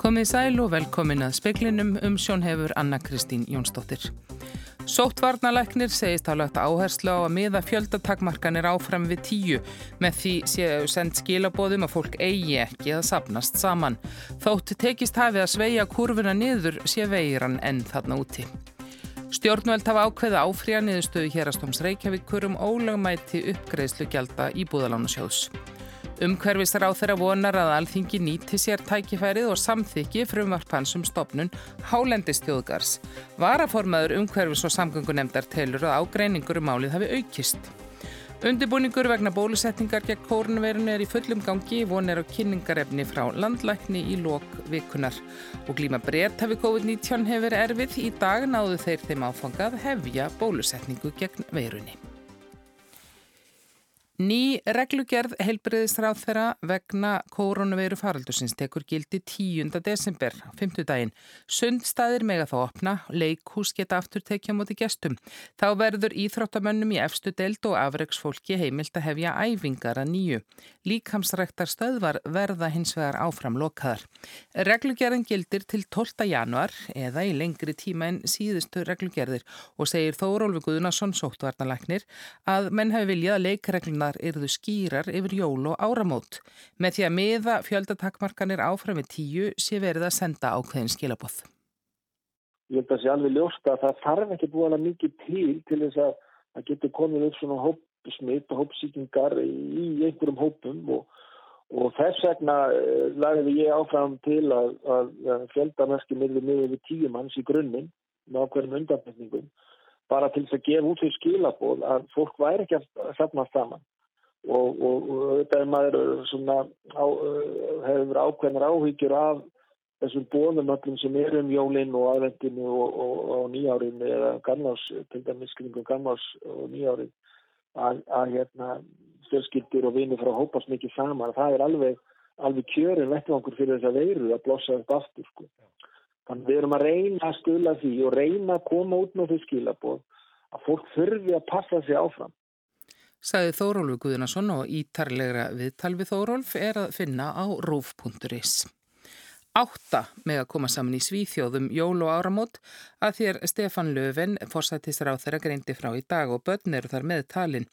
Komið sæl og velkomin að speklinum um sjónhefur Anna Kristín Jónsdóttir. Sóttvarnalæknir segist á lagt áherslu á að miða fjöldatakmarkanir áfram við tíu með því séu sendt skilabóðum að fólk eigi ekki að sapnast saman. Þótt tekist hafið að sveia kurvuna niður sé veiran enn þarna úti. Stjórnveld hafa ákveða áfríja niðurstöðu hérastóms Reykjavík um ólögmæti uppgreðslu gjalda í búðalánusjóðs. Umhverfisar á þeirra vonar að alþingi nýti sér tækifærið og samþykki frumvarpansum stopnun Hálendistjóðgars. Varaformaður umhverfis og samgöngunemdar telur að ágreiningur um málið hafi aukist. Undibúningur vegna bólusetningar gegn kórnverun er í fullum gangi, vonir á kynningarefni frá landlækni í lok vikunar. Og glíma breytt hafi COVID-19 hefur erfið, í dag náðu þeir þeim áfangað hefja bólusetningu gegn verunni. Ný reglugerð heilbreyðisráð þeirra vegna koronaveiru faraldusins tekur gildi 10. desember, 5. daginn. Sundstæðir mega þá opna, leikhús geta aftur tekja múti gestum. Þá verður íþróttamönnum í efstu deild og afreiksfólki heimilt að hefja æfingar að nýju. Líkamsræktar stöðvar verða hins vegar áfram lokaðar. Reglugerðin gildir til 12. januar eða í lengri tíma en síðustu reglugerðir og segir Þórólfi Guðnarsson sóttvarnalagnir að menn hafi viljað að leikregluna reglurnar eruðu skýrar yfir jól og áramót. Með því að miða fjöldatakmarkanir áfram við tíu sé verið að senda ákveðin skilaboð. Ég held að það sé alveg ljósta að það þarf ekki búin að mikið til til þess að það getur komið upp svona hópsmitt og hópsýkingar í einhverjum hópum og, og þess vegna eh, lagði ég áfram til að, að, að fjöldamerski miður við tíum manns í grunninn með ákveðin undanfætningum bara til þess að gefa út því skilaboð að fólk væri ekki að safna saman og, og, og þetta er maður svona á, hefur ákveðnar áhyggjur af þessum bónum öllum sem er um jólinn og aðvendinu og, og nýjárin eða gamnás, til dæmis kringum gamnás og nýjárin að, að hérna stjórnskildur og vinni frá að hópast mikið saman það er alveg, alveg kjörin vettvangur fyrir þess að veiru að blossa þetta aftur sko. þannig við erum að reyna að skula því og reyna að koma út með því skilaboð að fólk þurfi að passa sig áfram Saði Þórólf Guðnason og ítarlegra viðtal við Þórólf er að finna á rúf.is. Átta með að koma saman í Svíþjóðum jól og áramót að þér Stefan Löfven fórsættisra á þeirra greindi frá í dag og börn eru þar með talin.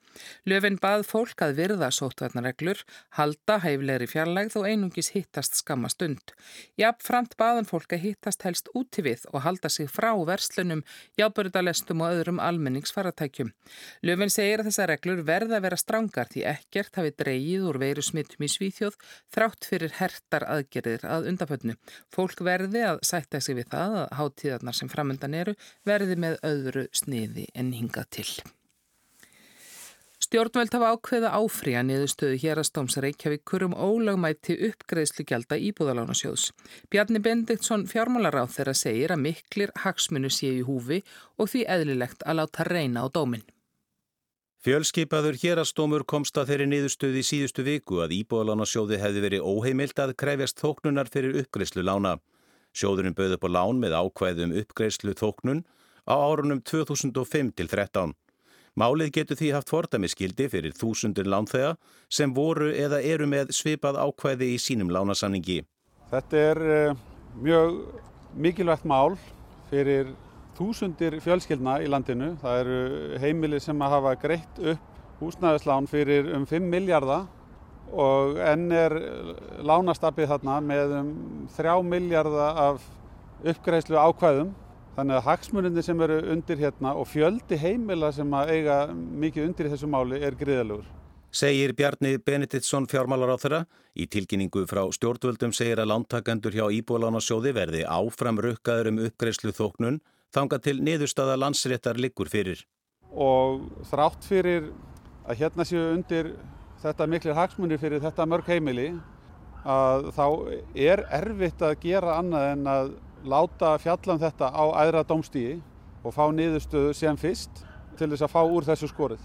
Löfven bað fólk að virða sótvarnareglur, halda hæflegri fjarlægð og einungis hittast skamma stund. Jafn framt baðan fólk að hittast helst úti við og halda sig frá verslunum, jábörðalestum og öðrum almenningsfaratækjum. Löfven segir að þessa reglur verða að vera strangar því ekkert hafi dreyið úr veiru smittum í Svíþjóð þrátt fyrir hertar aðgerðir að undaföldnu. Fólk verði að sætta sig við það að hátíðarnar sem framönda undan eru verði með öðru sniði en hinga til. Stjórnveld hafa ákveða áfríja niðurstöðu hér að stómsa Reykjavíkur um ólagmæti uppgreðslu gjalda íbúðalánasjóðs. Bjarni Bendiktsson fjármálaráð þeirra segir að miklir hagsmunu sé í húfi og því eðlilegt að láta reyna á dómin. Fjölskipaður hérastómur komst að þeirri niðurstöði í síðustu viku að íbúðalánasjóði hefði verið óheimilt að krefjast þóknunar fyrir uppgreðslu lána. Sjóðurinn bauð upp á lán með ákvæðum uppgreyslu þóknun á árunum 2005 til 13. Málið getur því haft fordamiskildi fyrir þúsundir lánþega sem voru eða eru með svipað ákvæði í sínum lánasanningi. Þetta er uh, mjög mikilvægt mál fyrir þúsundir fjölskyldna í landinu. Það eru heimili sem hafa greitt upp húsnæðislán fyrir um 5 miljardar og enn er lánastabið þarna með um 3 miljardar af uppgreifslu ákvæðum þannig að hagsmuninni sem eru undir hérna og fjöldi heimila sem að eiga mikið undir þessu máli er gríðalugur. Segir Bjarni Benediktsson fjármálar á þeirra. Í tilkynningu frá stjórnvöldum segir að lántakendur hjá Íbúlánarsjóði verði áfram rukkaður um uppgreifslu þóknun þanga til niðurstaða landsréttar liggur fyrir. Og þrátt fyrir að hérna séu undir þetta miklir hagsmunir fyrir þetta mörg heimili að þá er erfitt að gera annað en að láta fjallan um þetta á æðra dómstígi og fá niðurstöðu sem fyrst til þess að fá úr þessu skorið.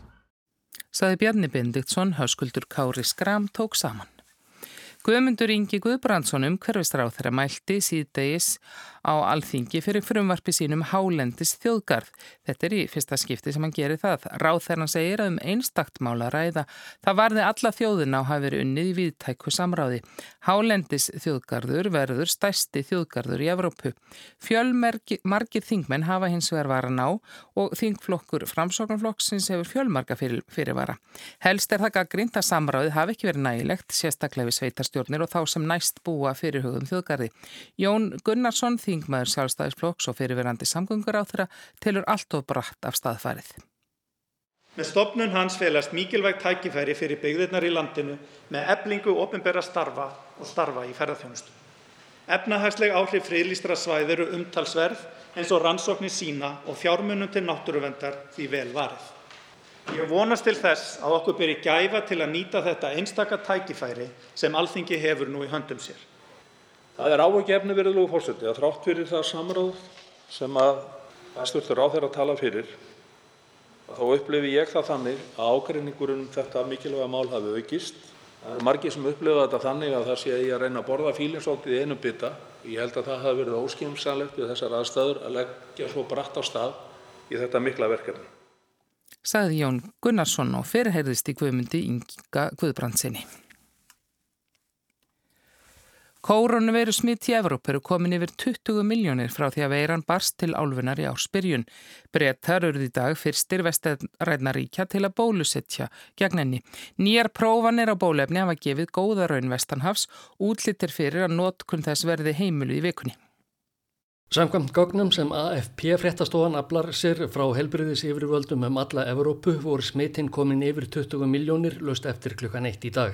Saði Bjarni Bendiktsson, hauskuldur Kári Skram tók saman. Guðmundur Ingi Guðbrandsson umhverfistráð þeirra mælti síðdegis á alþingi fyrir frumvarpi sínum Hálendis þjóðgarð. Þetta er í fyrsta skipti sem hann gerir það. Ráð þegar hann segir að um einstakt mála ræða. Það varði alla þjóðina á hafi verið unnið í viðtæku samráði. Hálendis þjóðgarður verður stærsti þjóðgarður í Evrópu. Fjölmargir þingmenn hafa hins vegar varan á og þingflokkur framsóknarflokksins hefur fjölmarga fyrir, fyrirvara. Helst er það að samráðið hafi ekki verið nægilegt, sérstaklega við sveitarstjórnir og þá sem næst búa fyrirhugum þjóðgarði. Jón Gunnarsson þingmaður sjálfstæðisflokks og fyrirverandi samgöngur á þeirra telur allt of bratt af staðfærið. Með stopnun hans felast mikilvægt tækifæri fyrir byggðirnar í landinu með eblingu ofinbera starfa og starfa í ferðarþjónustu. Efnahagsleg áhrif friðlýstra svæð eru umtalsverð eins og rannsóknir sína og fjármunum til náttúruvendar því vel varið. Ég vonast til þess að okkur byrji gæfa til að nýta þetta einstaka tækifæri sem alþingi hefur nú í höndum sér. Það er áhugjefni virðulegu fórseti að þrátt fyrir það samráð sem að hæstvirtur ráðherra tala fyrir þá upplifi ég það þannig að ágreiningur um þetta mikilvæga mál hafi aukist. Það eru margir sem upplifa þetta þannig að það sé að ég að reyna að borða fílinsóltið í einu bytta. Ég held að það hafi verið óskimsanlegt við þessar aðstæður að leggja svo bratt á stað í þetta mikla verkefni. Saði Jón Gunnarsson og fyrirheyrðist í Guðmundi Inga Guðbrandsinni. Kórónuveiru smitt í Evróp eru komin yfir 20 miljónir frá því að veiran barst til álfunar í ársbyrjun. Brettar eruð í dag fyrstir vestræðnaríkja til að bólusetja gegn enni. Nýjar prófanir á bólefni hafa gefið góða raun vestanhafs, útlittir fyrir að nótkunn þess verði heimilu í vikunni. Samkvæmt gognum sem AFP fréttastofan aflar sér frá helbriðis yfirvöldum um alla Evrópu voru smittinn komin yfir 20 miljónir löst eftir klukkan eitt í dag.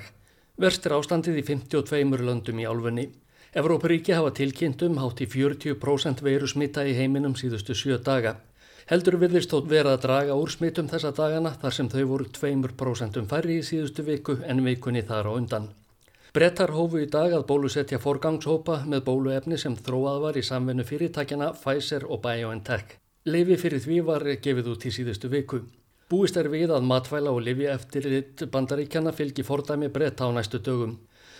Verst er ástandið í 52 löndum í álfunni. Evróparíki hafa tilkynnt um hátt í 40% veiru smitta í heiminum síðustu sjö daga. Heldur virðist þótt verið að draga úr smittum þessa dagana þar sem þau voru 2% færri í síðustu viku en vikunni þar á undan. Brettar hófu í dag að bólusetja forgangshópa með bóluefni sem þróað var í samvennu fyrirtækjana Pfizer og BioNTech. Leifi fyrir því var gefið út í síðustu viku. Búist er við að matvæla og lifi eftir bandaríkjana fylgi fordæmi breyta á næstu dögum.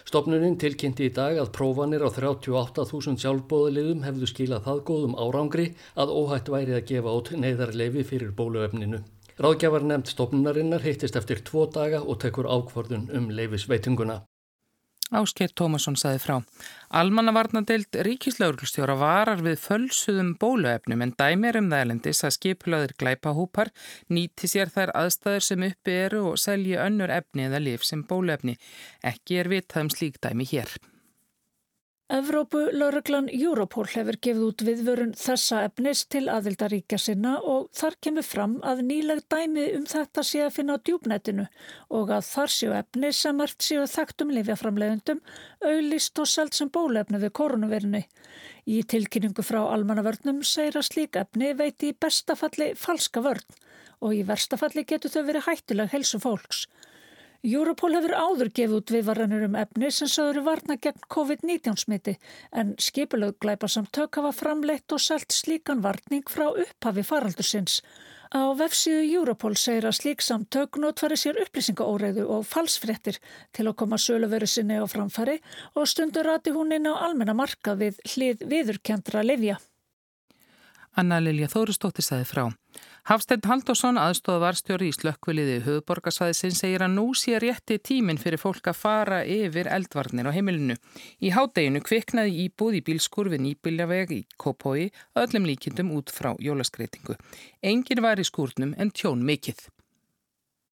Stopnuninn tilkynnti í dag að prófanir á 38.000 sjálfbóðaliðum hefðu skilað það góðum árangri að óhætt væri að gefa út neyðarleifi fyrir bóluefninu. Ráðgjafar nefnd stopnunarinnar heittist eftir tvo daga og tekur ákvörðun um leifisveitunguna. Ásker Tómasson saði frá. Almannavarnadeild ríkislauglustjóra varar við fölsuðum bóluefnum en dæmir um þærlendis að skipulaður glæpahúpar nýti sér þær aðstæður sem uppi eru og selji önnur efni eða lif sem bóluefni. Ekki er vitað um slík dæmi hér. Evrópu lauruglan Europol hefur gefið út viðvörun þessa efnis til aðildaríkja sinna og þar kemur fram að nýleg dæmi um þetta sé að finna á djúbnetinu og að þar séu efni sem ert séu þekkt um lifjaframlegundum auðlist og selt sem bólefni við koronavirni. Í tilkynningu frá almannavörnum segir að slík efni veiti í bestafalli falska vörn og í verstafalli getur þau verið hættileg helsu fólks. Europol hefur áður gefið út viðvaranur um efni sem sögur varna gegn COVID-19 smiti en skipulög glæpa samtök hafa framleitt og selt slíkan varning frá upphafi faraldursins. Á vefsíðu Europol segir að slík samtök notfæri sér upplýsingaóreiðu og falsfrettir til að koma söluveru sinni á framfæri og stundur rati hún inn á almenna marka við hlið viðurkjandra Livja. Anna Lilja Þórustóttir sagði frá. Hafsteinn Haldásson, aðstofavarstjóri í slökkviliði höfuborgarsvæðisinn, segir að nú sé rétti tíminn fyrir fólk að fara yfir eldvarnir á heimilinu. Í hádeginu kviknaði íbúð í bílskurfin Íbiljaveg í Kópói öllum líkindum út frá jólaskreitingu. Engin var í skúrnum en tjón mikill.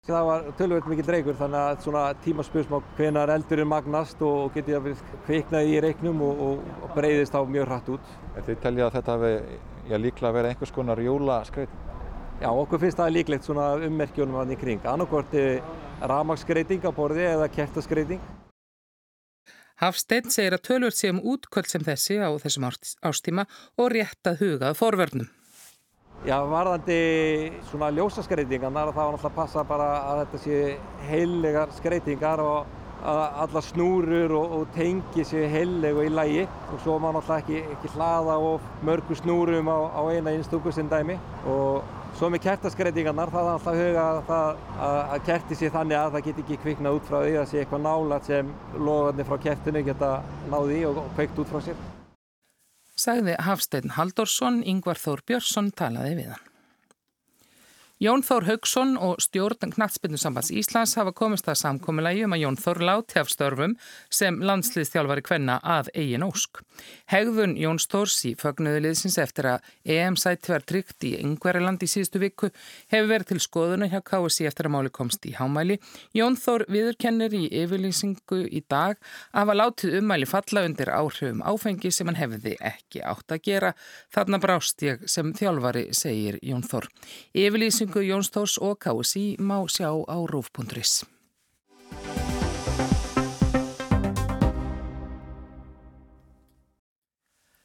Það var tölvöld mikið dreigur þannig að svona tímaspjósmá hvenar eldurinn magnast og getið að við kviknaði í reiknum og, og breyðist á mjög hratt út. Þið telja að þetta hefði líklega verið einhvers konar jólaskreiting? Já, okkur finnst það líklegt svona ummerkjónum að það í kring. Annarkorti ramagsskreiting á borði eða kertaskreiting. Hafsteinn segir að tölvöld sé um útkvöld sem þessi á þessum ástíma og rétt að hugað forvörnum. Já, varðandi svona ljósaskreitingar, það var náttúrulega að passa bara að þetta sé heillegar skreitingar og að alla snúrur og, og tengi séu heilleg og í lægi og svo má náttúrulega ekki, ekki hlaða of mörgu snúrum á, á eina einstöku sem dæmi og Svo með kertaskreitingarnar það er alltaf huga að, að kerti sé þannig að það get ekki kviknað út frá því að sé eitthvað nálat sem logarnir frá kertinu geta náði í og kveikt út frá sér. Sagði Hafstein Haldorsson, Yngvar Þór Björnsson talaði við hann. Jón Þór Haugsson og stjórn Knatsbyrnusambands Íslands hafa komist að samkomiðlægi um að Jón Þór láti af störfum sem landsliðstjálfari kvenna að eigin ósk. Hegðun Jón Stórs í fögnuðuliðsins eftir að EM-sætti var tryggt í Yngveriland í síðustu viku hefur verið til skoðuna hjá KSI eftir að máli komst í hámæli. Jón Þór viðurkennir í yfirlýsingu í dag að hafa látið umæli falla undir áhrifum áfengi sem hann hefði ekki átt að gera. Þarna brást ég sem þjálfari, segir Jón Þór. Yfirlýsing Kynningu Jónstórs og KSI má sjá á rúf.is.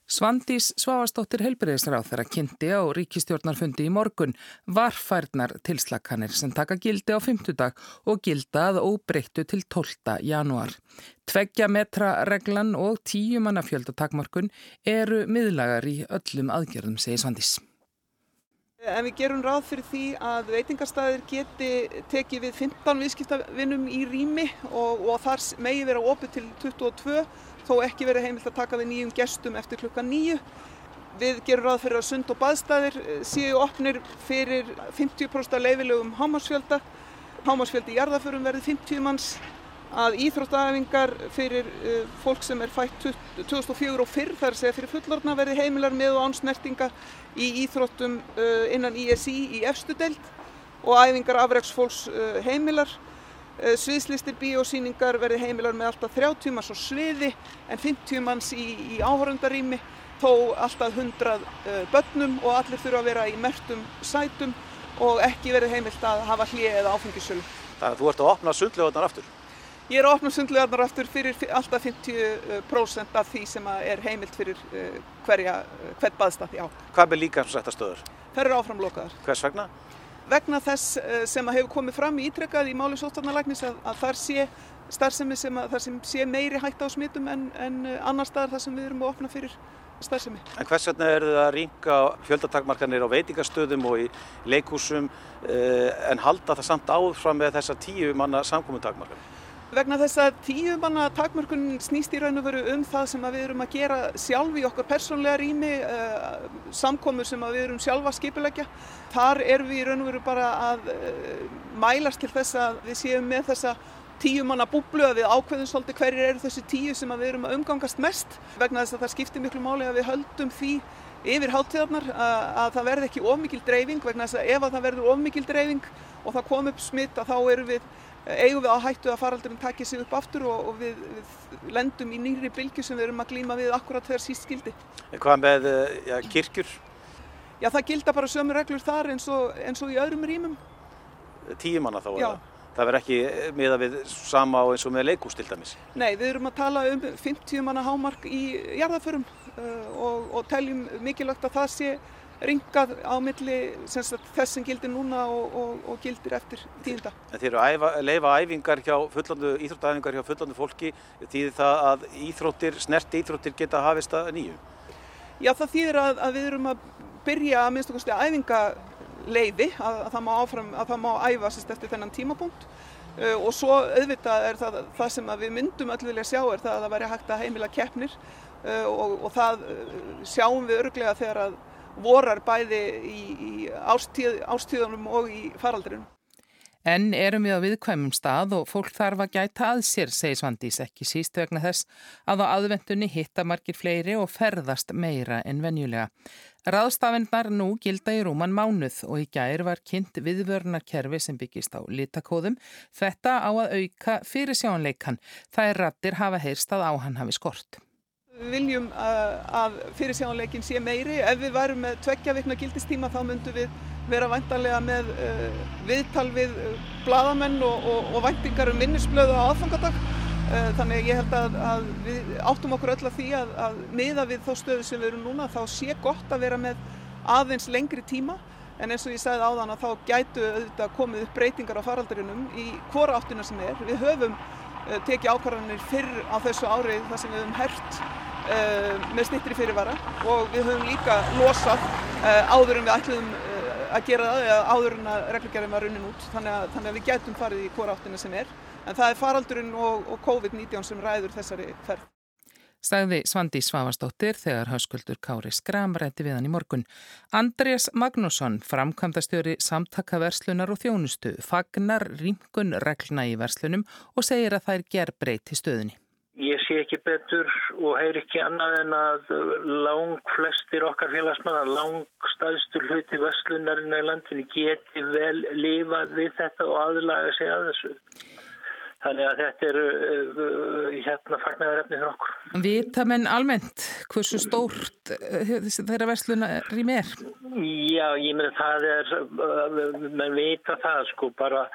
Svandís Svavastóttir helbriðisráð þeirra kynnti á ríkistjórnarfundi í morgun varfærnar tilslakanir sem taka gildi á fymtudag og gildað óbreyttu til 12. janúar. Tveggja metra reglan og tíu manna fjöldatakmarkun eru miðlagar í öllum aðgerðum, segir Svandís. En við gerum ráð fyrir því að veitingastæðir geti tekið við 15 viðskiptavinnum í rými og, og þar megi vera opið til 22 þó ekki verið heimilt að taka við nýjum gestum eftir klukka nýju. Við gerum ráð fyrir að sund og baðstæðir eh, séu opnir fyrir 50% leifilegum hámarsfjölda. Hámarsfjöldi í jarðaförum verði 50 manns að íþróttaæfingar fyrir uh, fólk sem er fætt 2004 og fyrr, þar segja fyrir fullorna, verði heimilar með og ánsnertinga í íþróttum uh, innan ISI í efstu deild og æfingar afræksfólks uh, heimilar. Sviðslistir bíósýningar verði heimilar með alltaf 30 manns á sviði en 50 manns í, í áhörundarými, þó alltaf 100 börnum og allir þurfa að vera í mertum sætum og ekki verði heimilt að hafa hlið eða áfengisölu. Þannig að þú ert að opna sundlegoðnar aftur? Ég er að opna sundlegarnar aftur fyrir alltaf 50% af því sem er heimilt fyrir eh, hverja, eh, hvert baðstað, já. Hvað með líka þessar stöður? Það eru áframlokaðar. Hvers vegna? Vegna þess eh, sem hefur komið fram í ítrekkað í máli sótarnalæknis að, að þar sé starfsemi sem, að, sem sé meiri hægt á smitum en, en annar staðar þar sem við erum að opna fyrir starfsemi. En hvers vegna eru það að ringa fjöldatakmarkanir á veitingastöðum og í leikúsum en halda það samt áfram með þessa tíu manna samkominntakmarkanir? Vegna þess að tíu manna takmörkun snýst í raun og veru um það sem við erum að gera sjálf í okkar persónlega rými, uh, samkomur sem við erum sjálfa skipilegja. Þar erum við í raun og veru bara að uh, mælast til þess að við séum með þessa tíu manna búblu að við ákveðum svolítið hverjir eru þessi tíu sem við erum að umgangast mest. Vegna þess að það skiptir miklu máli að við höldum því yfir háttíðarnar að, að það verði ekki ofmikil dreifing vegna þess að ef að það verður ofmikil dreifing og það kom upp smitt að þá erum við eigum við á hættu að faraldurinn takja sig upp aftur og, og við, við lendum í nýri bylgu sem við erum að glýma við akkurat þegar síst skildi. Hvað með eh, ja, kirkjur? Já, það gilda bara sömu reglur þar eins og, eins og í öðrum rýmum. Tíu manna þá? Já. Það verður ekki miða við sama eins og með leikús til dæmis? Nei, við erum að tala um 50 manna hámark í jarðaförum uh, og, og teljum mikilvægt að það sé ringað á milli þess sem gildir núna og, og, og gildir eftir tíunda. En þeir eru að leifa æfingar hjá fullandu, íþróttaæfingar hjá fullandu fólki, þýðir það að íþróttir, snerti íþróttir geta hafist að nýju? Já það þýðir að, að við erum að byrja að minnst okkur æfingaleiði, að, að það má áfram, að það má æfa sérst eftir þennan tímapunkt uh, og svo auðvitað er það, það sem við myndum öll vilja sjá er það að það væri hægt að heimila keppnir uh, og, og það uh, sjáum við örglega þegar að vorar bæði í, í ástíð, ástíðunum og í faraldrinum. En erum við á viðkvæmum stað og fólk þarf að gæta að sér, segir Svandís, ekki síst vegna þess að á aðvendunni hitta margir fleiri og ferðast meira en venjulega. Ráðstafendnar nú gilda í rúman mánuð og í gær var kynnt viðvörnarkerfi sem byggist á litakóðum. Þetta á að auka fyrir sjónleikan. Það er rattir hafa heyrst að á hann hafi skort. Við viljum uh, að fyrirsjáanleikin sé meiri. Ef við værum með tveggja vikna gildistíma þá myndum við vera væntanlega með uh, viðtal við uh, bladamenn og, og, og væntingar um vinnisblöðu á aðfangadag. Þannig ég held að, að við áttum okkur öll að því að, að miða við þá stöðu sem við erum núna þá sé gott að vera með aðeins lengri tíma en eins og ég sagði áðan að þá gætu auðvitað komið upp breytingar á faraldurinnum í hvora áttina sem er. Við höfum tekið ákvarðanir fyrr á þessu árið þar sem við höfum hert með stittri fyrirvara og við höfum líka losað uh, áður en við ætlum uh, að gera það áður en að reglugjörðin var runnin út þannig að, þannig að við getum farið í hvora áttina sem er en það er faraldurinn og, og COVID-19 sem ræður þessari ferð. Stæði Svandi Svavastóttir þegar hauskuldur Kári Skram rætti við hann í morgun. Andrés Magnússon, framkvæmdastjóri samtakaverslunar og þjónustu, fagnar rýmkun regluna í verslunum og segir að það er gerbreyt í stöðunni. Ég sé ekki betur og heyr ekki annað en að lang flestir okkar félagsmann að lang staðstur hluti vestlunarinn í landinu geti vel lifað við þetta og aðlaga sig að þessu. Þannig að þetta er uh, hérna fagnæðarefni fyrir okkur. Vita menn almennt hversu stórt uh, þeirra vestlunarým er? Já, ég meina það er, uh, menn vita það sko, bara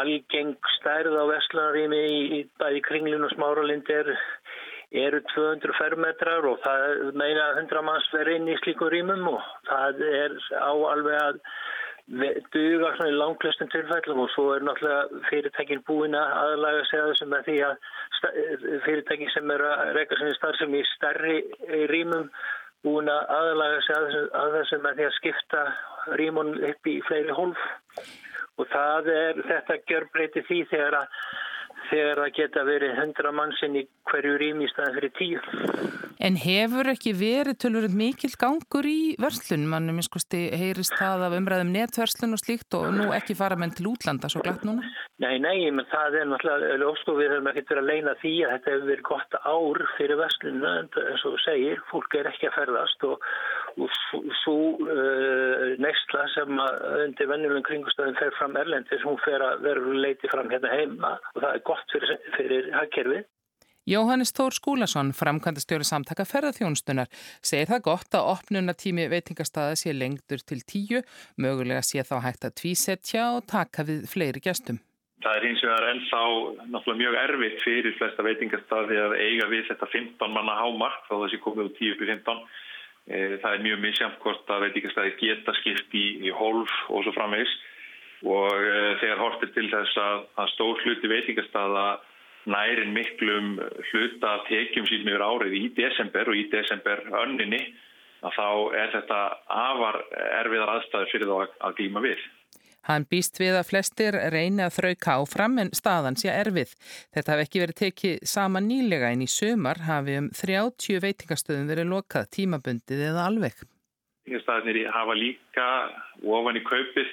algeng stærð á vestlunarými í bæði kringlun og smáralind er eru 200 fermetrar og það meina 100 manns verið inn í slíku rýmum og það er á alveg að duga svona í langklæstum tilfællum og svo er náttúrulega fyrirtækin búin að aðlaga sig að þessum með því að fyrirtækin sem er að reyka sinni starfsum í starri rýmum búin að aðlaga sig að, að þessum með því að skipta rýmun upp í fleiri hólf. Og það er þetta gjör breyti því þegar að þegar það geta verið 100 mannsinn í hverju rými í staðan fyrir 10. En hefur ekki verið tölurinn mikil gangur í verslun? Mannum minnskosti heyrist það af umræðum netverslun og slíkt og nú ekki fara menn til útlanda svo glatt núna? Nei, nei, menn það er náttúrulega ofstofið þegar maður getur að leina því að þetta hefur verið gott ár fyrir verslunna en eins og þú segir, fólk er ekki að ferðast og, og svo uh, neistla sem undir vennulegum kringustöðum fer fram erlendis, hún fer að vera leiti fram hérna heima og það er gott fyrir, fyrir hagkerfið. Jóhannes Þór Skúlason, framkvæmdastjóri samtaka ferðarþjónustunar, segir það gott að opnunatími veitingastaða sé lengtur til tíu, mögulega sé þá hægt að tvísetja og taka við fleiri gestum. Það er hins vegar ennþá náttúrulega mjög erfitt fyrir flesta veitingastaði að eiga við þetta 15 manna hámark þá þessi komið úr 10 fyrir 15. Það er mjög misjamt hvort að veitingastaði geta skipt í, í hólf og svo framvegs og þegar hortir til þess að, að stór hluti veitingastaða nærin miklum hluta tekjum síðan yfir árið í desember og í desember önninni að þá er þetta afar erfiðar aðstæður fyrir þá að, að glíma við. Hann býst við að flestir reyni að þrauka áfram en staðan sé erfið. Þetta hafði ekki verið tekið sama nýlega en í sömar hafi um 30 veitingastöðum verið lokað tímabundið eða alveg. Veitingastaðinir hafa líka ofan í kaupið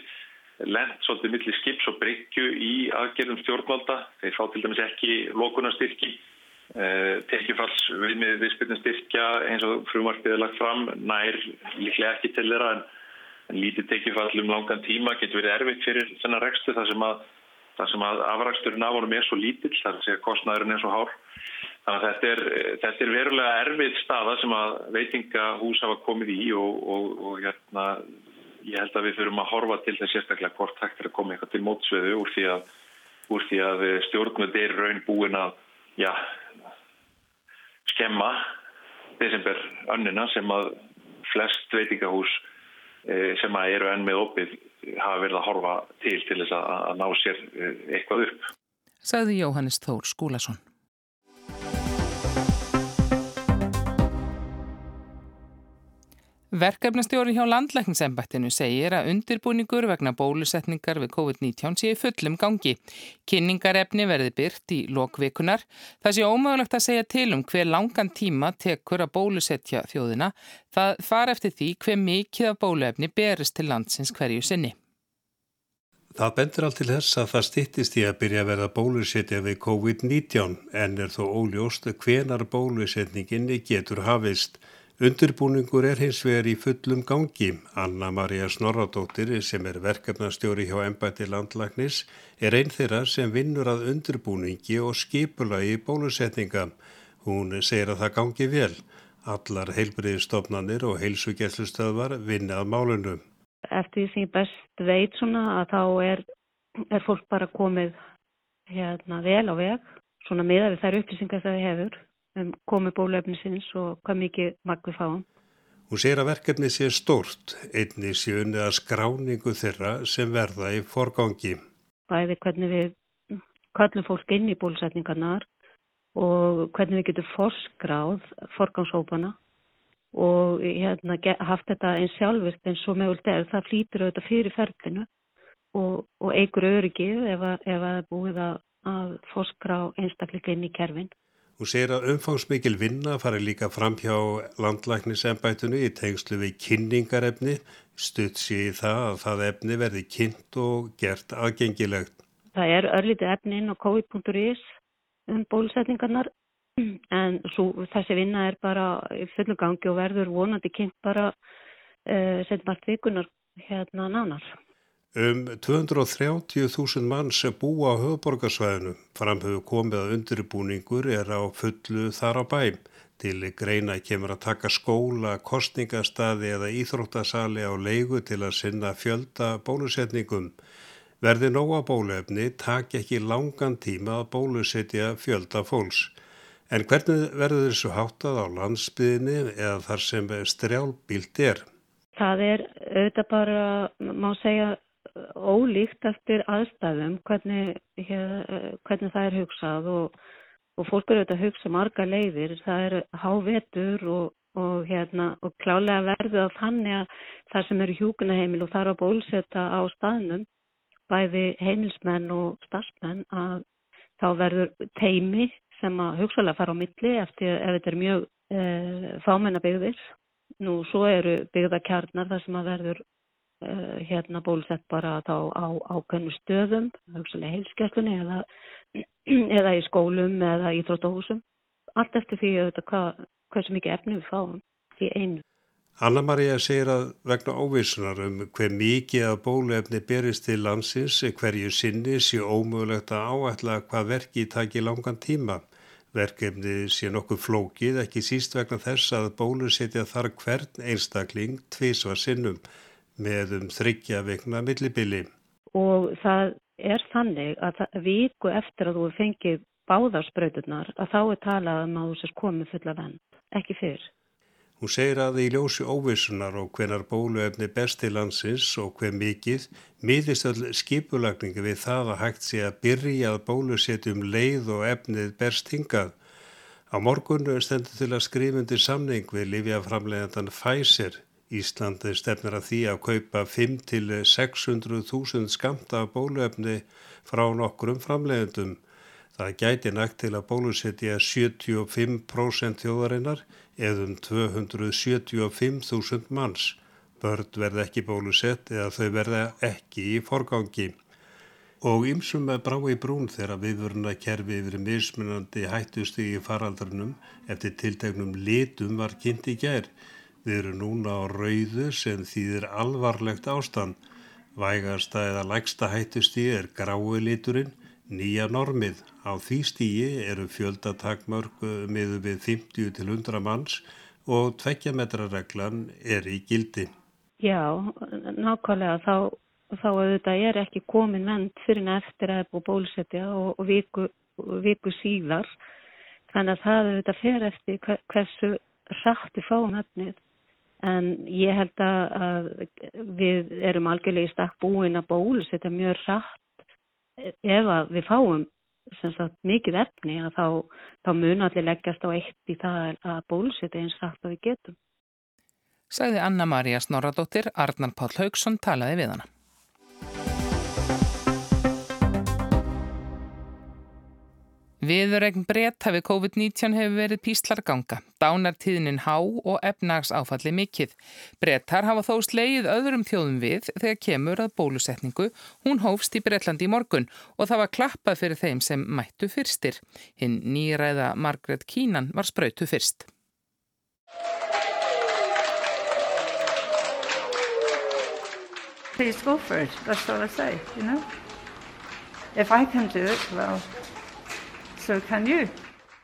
lent svolítið millir skips og bryggju í aðgerðum stjórnvalda. Þeir fá til dæmis ekki lókunarstyrki, eh, tekjufalls viðmið viðspilnum styrkja eins og frumarfið er lagt fram, nær líklega ekki til þeirra en, en lítið tekjufall um langan tíma getur verið erfitt fyrir þennan rekstu þar sem að, að afraksturinn af honum er svo lítill, þar sem kostnæðurinn er svo hár. Þannig að þetta er, þetta er verulega erfið staða sem að veitingahús hafa komið í og, og, og hérna ég held að við þurfum að horfa til þess sérstaklega hvort hægt er að koma eitthvað til mótsveðu úr því að, að stjórnvöld er raun búin að já, skemma desember önnina sem að flest veitingahús e, sem að eru enn með opið hafa verið að horfa til til þess að, að ná sér e, eitthvað upp. Saði Jóhannes Þór Skúlason. Verkefnastjóri hjá landlækningsembættinu segir að undirbúningur vegna bólusetningar við COVID-19 sé fullum gangi. Kynningarefni verði byrt í lokvikunar. Það sé ómögulegt að segja til um hver langan tíma tekur að bólusetja þjóðina. Það far eftir því hver mikið af bóluefni berist til landsins hverju sinni. Það bendur allt til þess að það stittist í að byrja að verða bólusetja við COVID-19 en er þó óljóst hvenar bólusetninginni getur hafist. Undirbúningur er hins vegar í fullum gangi. Anna-Maria Snorradóttir sem er verkefnastjóri hjá Embæti landlagnis er einn þeirra sem vinnur að undirbúningi og skipulagi bólusetninga. Hún segir að það gangi vel. Allar heilbriðistofnanir og heilsugjæslustöðvar vinna að málunum. Eftir því sem ég best veit svona að þá er, er fólk bara komið hérna vel á veg svona miða við þær upplýsingar það hefur um komi bólefnisins og hvað mikið magð við fáum. Hún segir að verkefni sé stort, einni sé unnið að skráningu þeirra sem verða í forgangi. Bæði hvernig við kallum fólk inn í bólusetningarnar og hvernig við getum forskráð forgangshópana og hérna, haft þetta eins sjálfvirt eins og mögult er, það flýtur auðvitað fyrir ferlinu og, og eigur öryggið ef það er búið að, að foskra á einstakleika inn í kerfin. Hún segir að umfangsmikil vinna fari líka fram hjá landlæknisembætunu í tengslu við kynningarefni, stutt sér í það að það efni verði kynnt og gert aðgengilegt. Það er örlítið efni inn á covid.is um bólusetningarnar en svo, þessi vinna er bara í fullu gangi og verður vonandi kynnt bara uh, eh, setjum allt vikunar hérna nánar. Um 230.000 manns búa á höfuborgarsvæðinu. Framhauðu komið að undirbúningur er á fullu þar á bæm. Til greina kemur að taka skóla, kostningastaði eða íþróttasali á leigu til að sinna fjölda bólusetningum. Verði nóga bólefni tak ekki langan tíma að bólusetja fjölda fólks. En hvernig verður þessu háttað á landsbyðinni eða þar sem strjálbílt er? Það er auðvitað bara, má segja, ólíkt eftir aðstæðum hvernig, hér, hvernig það er hugsað og, og fólk eru auðvitað að hugsa marga leiðir, það er hávetur og, og, hérna, og klálega verðu að þannig að það sem eru hjúkunaheimil og það eru að bólsetta á staðnum, bæði heimilsmenn og stafsmenn að þá verður teimi sem að hugsalega fara á milli eftir ef þetta er mjög e, fámennabigðir. Nú svo eru byggðakjarnar þar sem að verður uh, hérna bólusett bara þá á ákveðnu stöðum, hugsalega heilskesslunni eða, eða í skólum eða í þróttahúsum. Allt eftir því auðvitað hvað, hversu mikið efni við fáum í einu. Anna-Maria segir að vegna óvísunar um hver mikið að bóluefni berist til landsins hverju sinni sé ómögulegt að áætla hvað verki taki langan tíma. Verkefni sé nokkuð flókið ekki síst vegna þess að bólusetja þar hvern einstakling tvísvar sinnum með um þryggja vegna millibili. Og það er þannig að viku eftir að þú fengið báðarspröyturnar að þá er talað um að þú sést komið fulla vend, ekki fyrr. Hún segir að í ljósi óvissunar og hvenar bóluefni besti landsins og hver mikið miðist all skipulagningi við það að hægt sé að byrja að bólusetjum leið og efnið berst hingað. Á morgun stendur til að skrifundi samning við Lífjaframlegandan Pfizer Íslandi stefnir að því að kaupa 5-600.000 skamta bóluefni frá nokkrum framleiðendum. Það gæti nægt til að bólusetja 75% þjóðarinnar eða um 275.000 manns. Börn verða ekki bólusett eða þau verða ekki í forgangi. Og ymsum með brá í brún þegar viðvöruna kerfi yfir mismunandi hættusti í faraldrunum eftir tiltegnum litum var kynnt í gerð. Við erum núna á rauðu sem þýðir alvarlegt ástand. Vægasta eða lægsta hættustíi er grái liturinn, nýja normið. Á því stíi eru fjöldatakmörg miður við 50 til 100 manns og tvekkjametrarreglan er í gildi. Já, nákvæmlega þá, þá auðvitað er ekki komin ment fyrir neftir að bú bólusetja og, og viku, viku síðar. Þannig að það auðvitað fer eftir hversu rætti fáum efnið en ég held að við erum algjörlega í stakk búin að bólis þetta mjög rætt ef að við fáum sagt, mikið efni að þá, þá mun allir leggjast á eitt í það að bólis þetta eins rætt að við getum. Sæði Anna-Maria Snorradóttir, Arnar Páll Haugsson talaði við hana. Viðuregn breytt hafi COVID-19 hefur verið píslarganga, dánartíðnin há og efnagsáfalli mikill. Breyttar hafa þó slegið öðrum þjóðum við þegar kemur að bólusetningu. Hún hófst í Breitlandi í morgun og það var klappað fyrir þeim sem mættu fyrstir. Hinn nýræða Margret Kínan var spröytu fyrst. Please go for it, that's all I say, you know. If I can do it, well... so can you.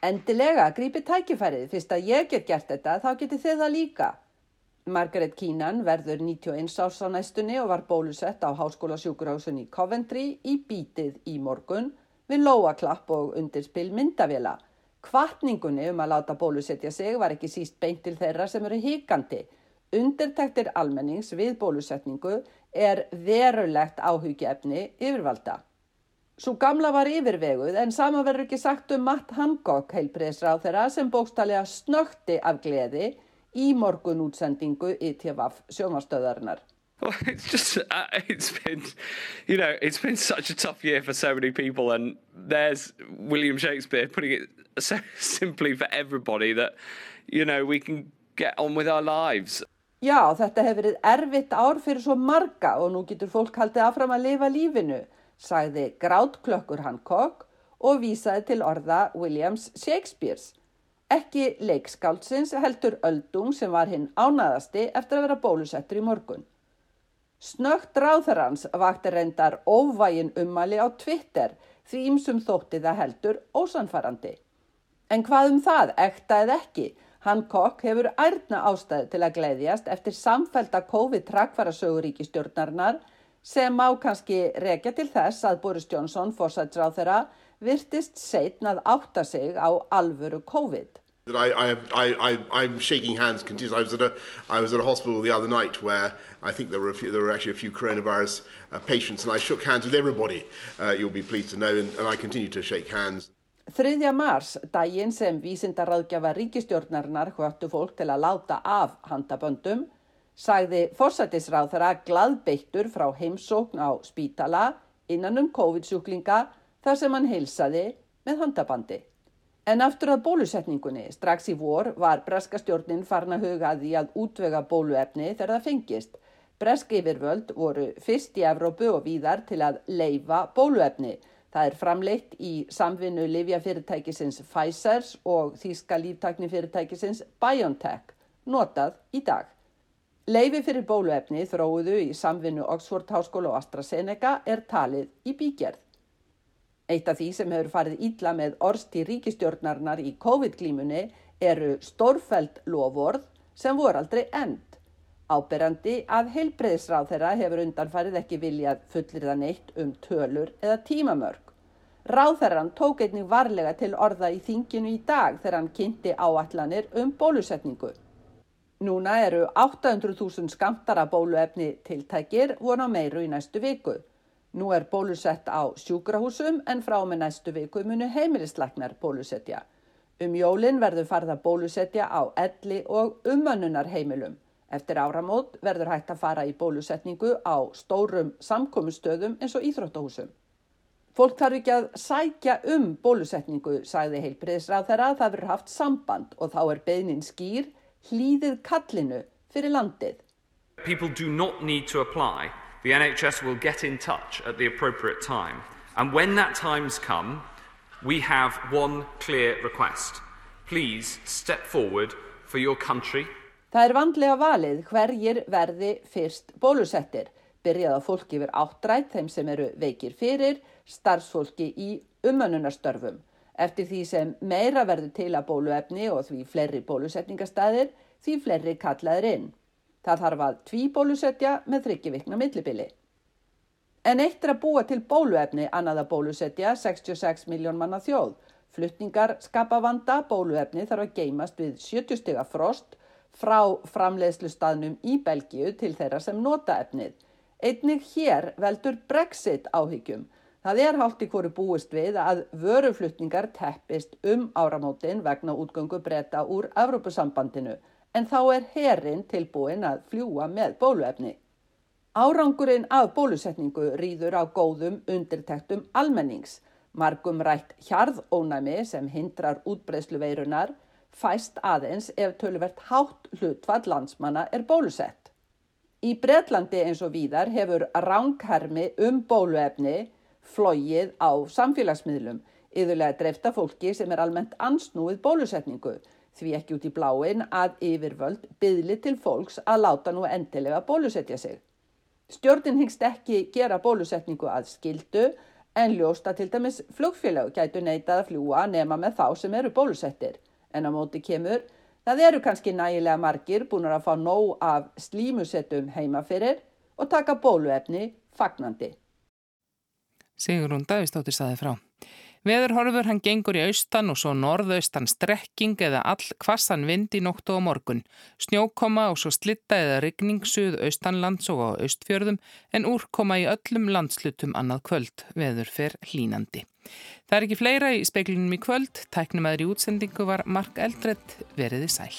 Endilega, grípið tækifærið. Fyrst að ég get gert þetta, þá getið þið það líka. Margaret Keenan verður 91 árs á næstunni og var bólusett á Háskóla sjúkurhásun í Coventry í bítið í morgun við lóaklapp og undirspil myndavila. Kvartningunni um að láta bólusetja sig var ekki síst beint til þeirra sem eru híkandi. Undirtæktir almennings við bólusetningu er verulegt áhugjefni yfirvalda. Svo gamla var yfirveguð en sama verður ekki sagt um Matt Hancock heilbreyðsráð þeirra sem bókstallega snökti af gleði í morgun útsendingu ITVF sjónvarstöðarinnar. Well, it's just uh, it's been, you know, it's been such a tough year for so many people, and there's William Shakespeare putting it so simply for everybody that, you know, we can get on with our lives. Já, þetta hefur verið erfitt ár fyrir svo marga og nú getur fólk haldið affram að lifa lífinu, sagði grátklökkur Hancock og vísaði til orða Williams Shakespeares. Ekki leikskáldsins heldur öldung sem var hinn ánaðasti eftir að vera bólusettur í morgun. Snögt ráðherrans vakti reyndar óvægin ummali á Twitter því ímsum þótti það heldur ósanfarandi. En hvað um það, ekta eða ekki? Hancock hefur ærna ástæði til að gleiðjast eftir samfælda COVID-trakfarasöguríkistjórnarinnar sem má kannski rekja til þess að Boris Johnson, fórsætsráð þeirra, virtist seitn að átta sig á alvöru COVID. I, I, I, I'm shaking hands continuously. I was, at a, I was at a hospital the other night where I think there were, a few, there were actually a few coronavirus uh, patients and I shook hands with everybody, uh, you'll be pleased to know, and, and I continue to shake hands. 3. mars, daginn sem vísindaráðgjafa ríkistjórnarinnar hvöttu fólk til að láta af handaböndum, sagði forsættisráð þeirra gladbeittur frá heimsókn á spítala innan um COVID-sjúklinga þar sem hann heilsaði með handabandi. En aftur að bólusetningunni, strax í vor, var breska stjórnin farna hugaði að útvega bóluefni þegar það fengist. Bresk yfirvöld voru fyrst í Evrópu og víðar til að leifa bóluefni. Það er framleitt í samvinnu livjafyrirtækisins Pfizers og þýska líftaknifyrirtækisins BioNTech, notað í dag. Leifi fyrir bóluefni þróuðu í samvinnu Oxford Háskóla og AstraZeneca er talið í bígerð. Eitt af því sem hefur farið ítla með orsti ríkistjórnarnar í COVID-glímunni eru stórfæld lofórð sem voru aldrei end. Áberandi að heilbreyðsráð þeirra hefur undanfarið ekki viljað fullir það neitt um tölur eða tímamörk. Ráðherran tók einnig varlega til orða í þinginu í dag þegar hann kynnti áallanir um bólusetningu. Núna eru 800.000 skamtara bóluefni tiltækir vona meiru í næstu viku. Nú er bólusett á sjúkrahúsum en frá með næstu viku munu heimilisleiknar bólusetja. Um jólinn verður farða bólusetja á elli og umönnunar heimilum. Eftir áramót verður hægt að fara í bólusetningu á stórum samkomustöðum eins og íþróttahúsum. Fólk þarf ekki að sækja um bólusetningu, sagði heilbreyðsrað þeirra að það verður haft samband og þá er beðnin skýr hlýðið kallinu fyrir landið. People do not need to apply the NHS will get in touch at the appropriate time. And when that time's come, we have one clear request. Please step forward for your country. Það er vandlega valið hverjir verði fyrst bólusettir. Byrjað á fólki yfir áttrætt þeim sem eru veikir fyrir, starfsfólki í umönnunarstörfum. Eftir því sem meira verður til að bóluefni og því fleiri bólusetningastæðir, því fleiri kallaðir inn. Það þarf að tvíbólusetja með þryggjivikna millibili. En eitt er að búa til bóluefni annað að bólusetja 66 miljón manna þjóð. Flutningar skapa vanda bóluefni þarf að geimast við 70 stiga frost frá framleiðslu staðnum í Belgíu til þeirra sem nota efnið. Einnig hér veldur Brexit áhyggjum. Það er hálft í hverju búist við að vöruflutningar teppist um áramótin vegna útgöngu breyta úr Evrópusambandinu en þá er herin tilbúin að fljúa með bóluefni. Árangurinn af bólusetningu rýður á góðum undirtektum almennings, margum rætt hjarðónæmi sem hindrar útbreyslu veirunar, fæst aðeins ef tölvert hátt hlutfall landsmanna er bólusett. Í Breitlandi eins og víðar hefur ránghermi um bóluefni flóið á samfélagsmiðlum, yðurlega dreifta fólki sem er almennt ansnúið bólusetningu, því ekki út í bláin að yfirvöld byðli til fólks að láta nú endilega bólusetja sig. Stjórnin hingst ekki gera bólusetningu að skildu en ljósta til dæmis flugfélag gætu neitað að fljúa nema með þá sem eru bólusettir. En á móti kemur, það eru kannski nægilega margir búin að fá nóg af slímusettum heima fyrir og taka bóluefni fagnandi. Sigrun Davistóttir saði frá. Veðurhorfur hann gengur í austan og svo norðaustan strekking eða all kvassan vind í nóttu og morgun. Snjókoma og svo slitta eða rigning suð austanlands og á austfjörðum en úrkoma í öllum landslutum annað kvöld. Veður fer hlínandi. Það er ekki fleira í speiklinum í kvöld. Tæknum aðri útsendingu var Mark Eldredd veriði sæl.